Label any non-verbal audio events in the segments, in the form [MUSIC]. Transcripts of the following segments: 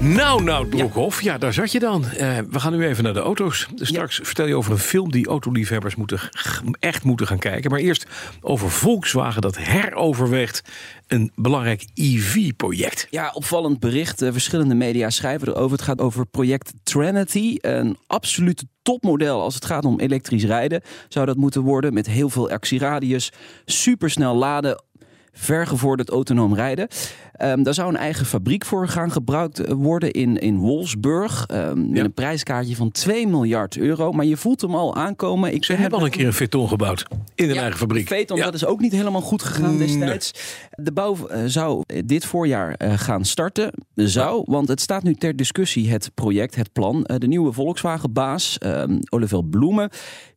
Nou, nou, Broekhoff, ja. daar zat je dan. Eh, we gaan nu even naar de auto's. Dus straks vertel je over een film die autoliefhebbers moeten, echt moeten gaan kijken. Maar eerst over Volkswagen dat heroverweegt een belangrijk EV-project. Ja, opvallend bericht. Eh, verschillende media schrijven erover. Het gaat over project Trinity. Een absolute topmodel als het gaat om elektrisch rijden. Zou dat moeten worden met heel veel actieradius, supersnel laden, vergevorderd autonoom rijden. Um, daar zou een eigen fabriek voor gaan gebruikt eh, worden in, in Wolfsburg. Um, met een prijskaartje van 2 miljard euro. Maar je voelt hem al aankomen. Ik Ze hebben al een keer een Veton gebouwd in een eigen fabriek. Veton, dat is ook niet helemaal goed gegaan destijds. De bouw uh, zou dit voorjaar uh, gaan starten. Zou, want het staat nu ter discussie, het project, het plan. de nieuwe Volkswagen-baas, um, Oliver Bloemen,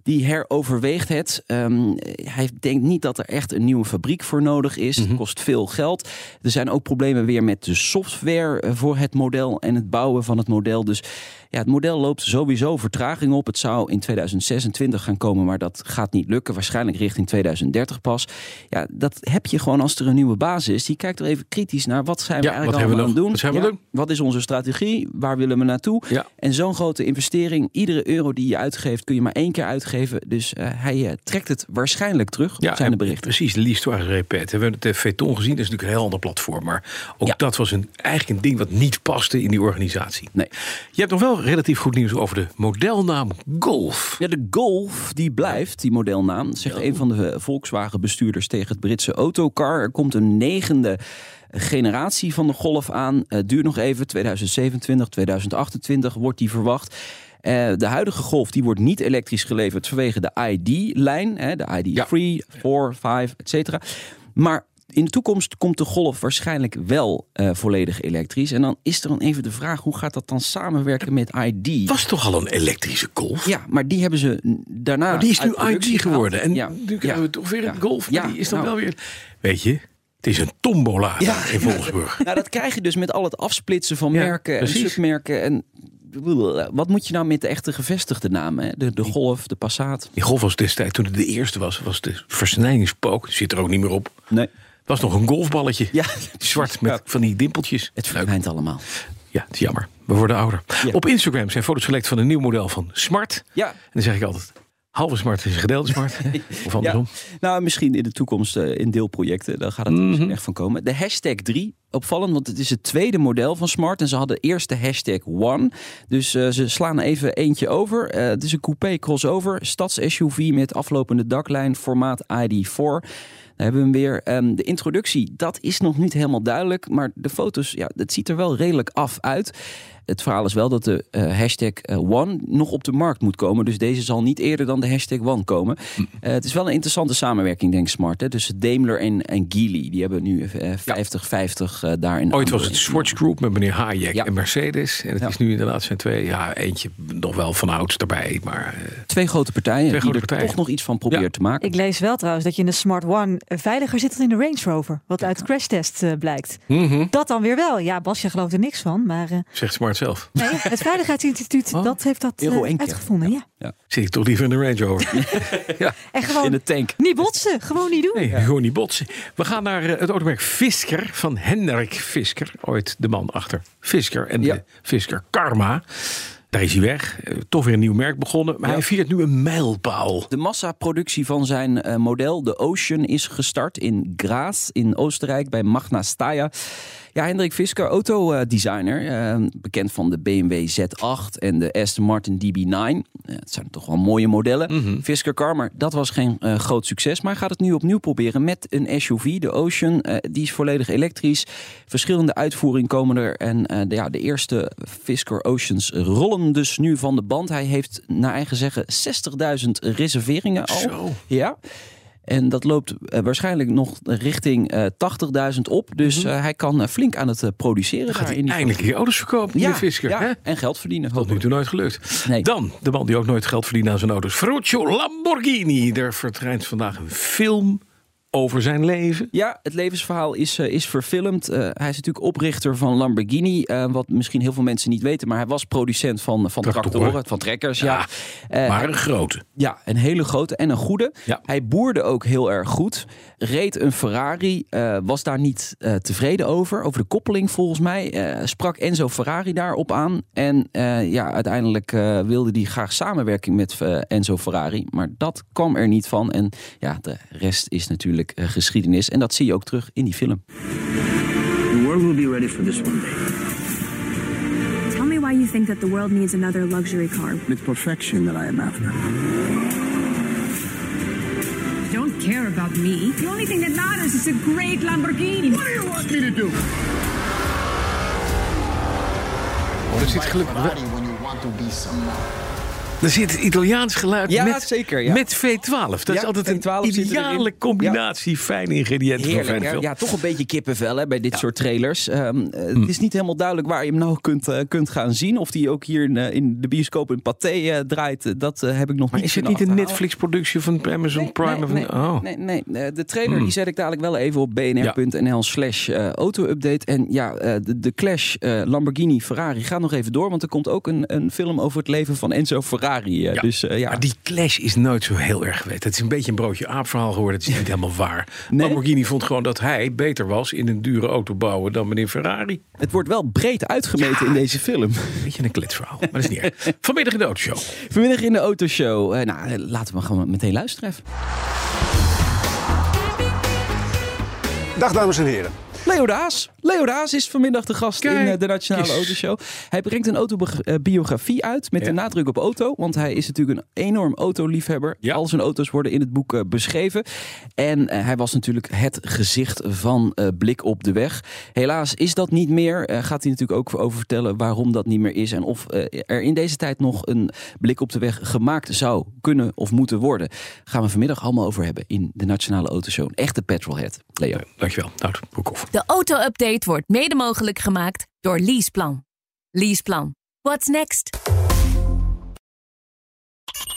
die heroverweegt het. Um, hij denkt niet dat er echt een nieuwe fabriek voor nodig is. Het kost veel geld. Er zijn ook problemen weer met de software eh, voor het model en het bouwen van het model. Dus ja, het model loopt sowieso vertraging op. Het zou in 2026 gaan komen, maar dat gaat niet lukken. Waarschijnlijk richting 2030 pas. Ja, dat heb je gewoon als er een nieuwe basis is. Die kijkt er even kritisch naar wat zijn we eigenlijk allemaal aan het doen. Wat, ja, doen? wat is onze strategie? Waar willen we naartoe? Ja. En zo'n grote investering, iedere euro die je uitgeeft, kun je maar één keer uitgeven. Dus uh, hij uh, trekt het waarschijnlijk terug. Ja, zijn de berichten. Precies, de l'histoire repet. We hebben het uh, Veton gezien, dat is natuurlijk een heel ander platform. Maar ook ja. dat was een, eigenlijk een ding wat niet paste in die organisatie. Nee. Je hebt nog wel relatief goed nieuws over de modelnaam Golf. Ja, de Golf die blijft, die modelnaam. Zegt ja. een van de Volkswagen bestuurders tegen het Britse Autocar. Er komt een negende generatie van de Golf aan. Uh, duurt nog even, 2027, 2028 wordt die verwacht. Uh, de huidige Golf die wordt niet elektrisch geleverd vanwege de ID-lijn. De ID 3, 4, 5, et cetera. Maar in de toekomst komt de Golf waarschijnlijk wel uh, volledig elektrisch. En dan is er dan even de vraag, hoe gaat dat dan samenwerken met ID? Was toch al een elektrische Golf? Ja, maar die hebben ze daarna maar die is nu ID geworden. En ja. nu krijgen we toch weer een ja. Golf. Die is dan nou. wel weer... Weet je, het is een tombola Ja. in Wolfsburg. [LAUGHS] Nou, dat krijg je dus met al het afsplitsen van Ja, merken en submerken. En wat moet je nou met de echte gevestigde namen? Hè? De, de Golf, de Passat. Die Golf was destijds, toen het de eerste was, was de versnijdingspook. Zit er ook niet meer op. Nee. was nog een golfballetje. Ja, Zwart met van die dimpeltjes. Het verdwijnt allemaal. Ja, het is jammer. We worden ouder. Ja. Op Instagram zijn foto's gelekt van een nieuw model van Smart. Ja. En dan zeg ik altijd, halve Smart is gedeelde [LAUGHS] Smart. of andersom. Nou, misschien in de toekomst eh, in deelprojecten. Daar gaat het Mhm. echt van komen. De hashtag 3, opvallend, want het is het tweede model van Smart. En ze hadden eerst de hashtag One. Dus eh, ze slaan even eentje over. Eh, het is een coupé crossover. Stads-SUV met aflopende daklijn, formaat ID4. Daar hebben we hem weer. Ehm, de introductie, dat is nog niet helemaal duidelijk. Maar de foto's, ja, het ziet er wel redelijk af uit. Het verhaal is wel dat de eh, hashtag eh, One nog op de markt moet komen. Dus deze zal niet eerder dan de hashtag One komen. Hm. Eh, het is wel een interessante samenwerking, denk ik, Smart. Hè? Tussen Daimler en, en Geely. Die hebben nu eh, 50-50 eh, daar in Ooit was het. Swatch Group met meneer Hayek Ja. en Mercedes. En het Ja. is nu inderdaad zijn twee, ja, eentje nog wel van ouds erbij. Maar eh, Twee grote partijen Twee die er toch nog iets van proberen Ja. te maken. Ik lees wel trouwens dat je in de Smart One veiliger zit dan in de Range Rover. Wat uit crashtest blijkt. mhm, Dat dan weer wel. Ja, Basje gelooft er niks van. Maar eh, zegt Smart zelf. nee, het Veiligheidsinstituut Oh. dat heeft dat eh, uitgevonden. Ja. Zit ik toch liever in de Range Rover. [LAUGHS] En gewoon In de tank. niet botsen. Gewoon niet doen. Nee, gewoon niet botsen. We gaan naar eh, het automerk Fisker van Hendrik Fisker. Ooit de man achter Fisker en Ja. de Fisker Karma. Daar is hij weg. Eh, Toch weer een nieuw merk begonnen. Maar Ja. hij viert nu een mijlpaal. De massaproductie van zijn eh, model, de Ocean, is gestart in Graz in Oostenrijk bij Magna Steyr. Ja, Hendrik Fisker, autodesigner, eh, bekend van de BMW Z8 en de Aston Martin DB9. Eh, het zijn toch wel mooie modellen. Fisker Car, maar dat was geen eh, groot succes. Maar gaat het nu opnieuw proberen met een SUV, de Ocean. Eh, die is volledig elektrisch. Verschillende uitvoeringen komen er. En de, ja, de eerste Fisker Oceans rollen dus nu van de band. Hij heeft naar eigen zeggen 60.000 reserveringen al. Zo. Ja. En dat loopt eh, waarschijnlijk nog richting eh 80.000 op. Dus eh, hij kan eh, flink aan het eh, produceren. Mhm. Gaat hij eindelijk die auto's verkopen, ja, Fisker. ja, hè? en geld verdienen. Tot nu hopelijk. toe nooit gelukt. Nee. Dan, de man die ook nooit geld verdient aan zijn auto's. Ferruccio Lamborghini. Er verdwijnt vandaag een film over zijn leven. Ja, het levensverhaal is, eh, is verfilmd. Eh, hij is natuurlijk oprichter van Lamborghini. eh, wat misschien heel veel mensen niet weten. Maar hij was producent van, van Tractoren. tractoren, van trekkers. Ja, Ja, Maar een grote. Ja, een hele grote en een goede. Ja. Hij boerde ook heel erg goed. Reed een Ferrari. was daar niet tevreden over. Over de koppeling volgens mij. sprak Enzo Ferrari daarop aan. En ja, uiteindelijk wilde hij graag samenwerking met Enzo Ferrari. Maar dat kwam er niet van. En ja, de rest is natuurlijk eh, geschiedenis. En dat zie je ook terug in die film. The world will be ready for this one day. Tell me why you think that the world needs another luxury car. It's perfection that I am after. don't care about me. The only thing that matters is a great Lamborghini. What do you want me to do? Er zit gelukkig wel- Er zit Italiaans geluid Ja, met, zeker, ja. met V12. Dat is altijd V12 een ideale combinatie fijne ingrediënten van Heerlijk. Ja, toch een beetje kippenvel hè, bij dit soort trailers. Ehm, eh, Het is niet helemaal duidelijk waar je hem nou [LAUGHS] kunt, eh, kunt gaan zien. Of die ook hier in, eh, in de bioscoop in Pathé draait, dat heb ik nog Maar niet is het niet een. Netflix-productie van Amazon Nee, Prime? nee, of- nee, oh. nee, nee. De trailer die zet ik dadelijk wel even op bnr.nl slash auto-update. En ja, de, de clash Lamborghini-Ferrari gaat nog even door. Want er komt ook een, een film over het leven van Enzo Ferrari. Eh, Ja. Dus eh, ja, Maar die clash is nooit zo heel erg geweest. Het is een beetje een broodje aap-verhaal geworden. Het is niet [LAUGHS] helemaal waar. Nee? Lamborghini vond gewoon dat hij beter was in een dure auto bouwen dan meneer Ferrari. het wordt wel breed uitgemeten in deze film. [LAUGHS] Beetje een kletsverhaal, maar dat is niet erg. [LAUGHS] Vanmiddag in de autoshow. Vanmiddag in de autoshow. eh nou, laten we gewoon meteen luisteren. even. Dag dames en heren. Leo Daas. Leo Daas is vanmiddag de gast Kijk in eh, de Nationale. Autoshow. Hij brengt een autobiografie uit met Ja. de nadruk op auto. Want hij is natuurlijk een enorm autoliefhebber. Ja. Al zijn auto's worden in het boek eh, beschreven. En eh, hij was natuurlijk het gezicht van Blik op de Weg. Helaas is dat niet meer. Gaat hij natuurlijk ook over vertellen waarom dat niet meer is. En of er in deze tijd nog een Blik op de Weg gemaakt zou kunnen of moeten worden. Gaan we vanmiddag allemaal over hebben in de Nationale Autoshow. Een echte petrolhead. Leo. Dankjewel, Nout Broekhoff. De auto-update wordt mede mogelijk gemaakt door Leaseplan. Leaseplan. What's next?